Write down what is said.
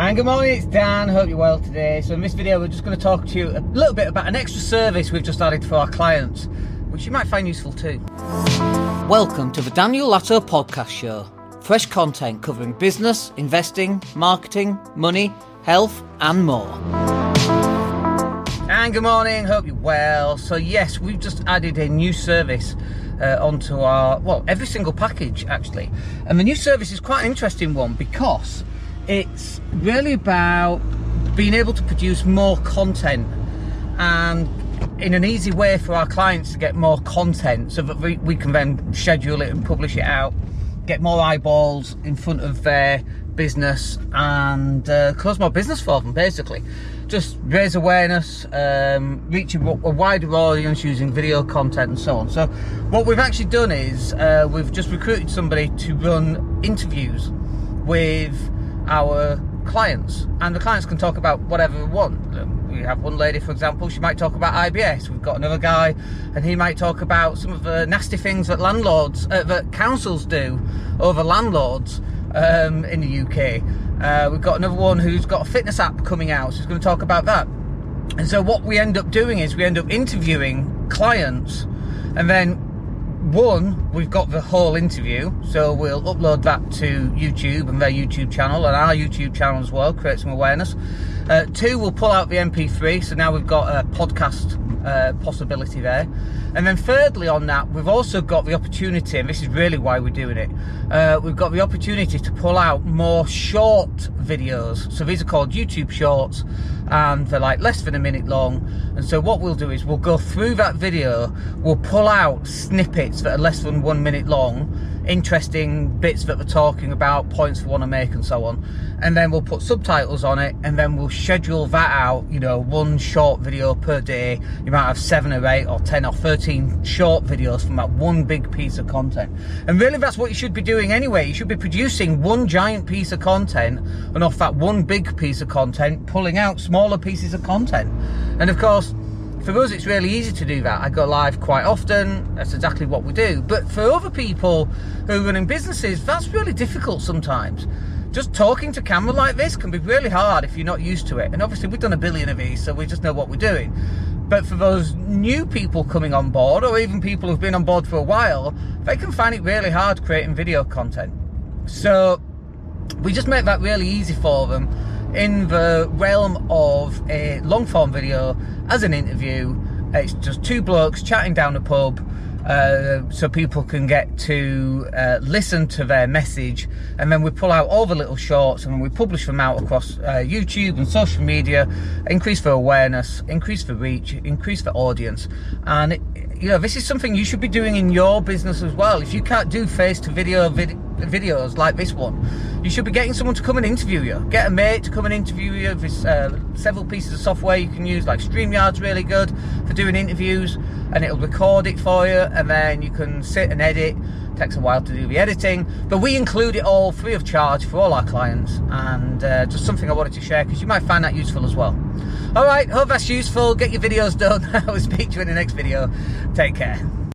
And good morning, it's Dan. Hope you're well today. So in this video, we're just going to talk to you a little bit about an extra service we've just added for our clients, which you might find useful too. Welcome to the Daniel Latto Podcast Show. Fresh content covering business, investing, marketing, money, health, and more. And good morning. Hope you're well. So yes, we've just added a new service uh, onto our well every single package actually, and the new service is quite an interesting one because it's really about being able to produce more content and in an easy way for our clients to get more content so that we, we can then schedule it and publish it out, get more eyeballs in front of their business and uh, close more business for them basically. Just raise awareness, um, reach a, a, wider audience using video content and so on. So, what we've actually done is uh, we've just recruited somebody to run interviews with our clients, and the clients can talk about whatever they want. We have one lady, for example, she might talk about IBS. We've got another guy, and he might talk about some of the nasty things that landlords, uh, that councils do over landlords um, in the UK. Uh, we've got another one who's got a fitness app coming out, so he's going to talk about that. And so what we end up doing is we end up interviewing clients, and then one, we've got the whole interview, so we'll upload that to YouTube and their YouTube channel and our YouTube channel as well, create some awareness. Uh, two, we'll pull out the MP3, so now we've got a podcast uh, possibility there. And then thirdly on that, we've also got the opportunity, and this is really why we're doing it, uh, we've got the opportunity to pull out more short videos. So these are called YouTube shorts, and they're like less than a minute long. And so what we'll do is we'll go through that video, we'll pull out snippets that are less than one minute long, interesting bits that we're talking about, points we want to make, and so on. And then we'll put subtitles on it, and then we'll schedule that out. You know, one short video per day. You might have seven or eight, or ten, or thirteen short videos from that one big piece of content. And really, that's what you should be doing anyway. You should be producing one giant piece of content, and off that one big piece of content, pulling out smaller pieces of content. And of course for us, it's really easy to do that. I go live quite often. That's exactly what we do. But for other people who are running businesses, that's really difficult sometimes. Just talking to camera like this can be really hard if you're not used to it. And obviously, we've done a billion of these, so we just know what we're doing. But for those new people coming on board, or even people who've been on board for a while, they can find it really hard creating video content. So we just make that really easy for them in the realm of a long form video as an interview. It's just two blokes chatting down a pub. Uh, so people can get to uh, listen to their message and then we pull out all the little shorts and we publish them out across uh, YouTube and social media increase the awareness increase the reach increase the audience and it, you know this is something you should be doing in your business as well if you can't do face to video vid- videos like this one you should be getting someone to come and interview you. Get a mate to come and interview you. There's uh, several pieces of software you can use, like StreamYard's really good for doing interviews, and it'll record it for you, and then you can sit and edit. It takes a while to do the editing, but we include it all free of charge for all our clients, and uh, just something I wanted to share because you might find that useful as well. All right, hope that's useful. Get your videos done. I will speak to you in the next video. Take care.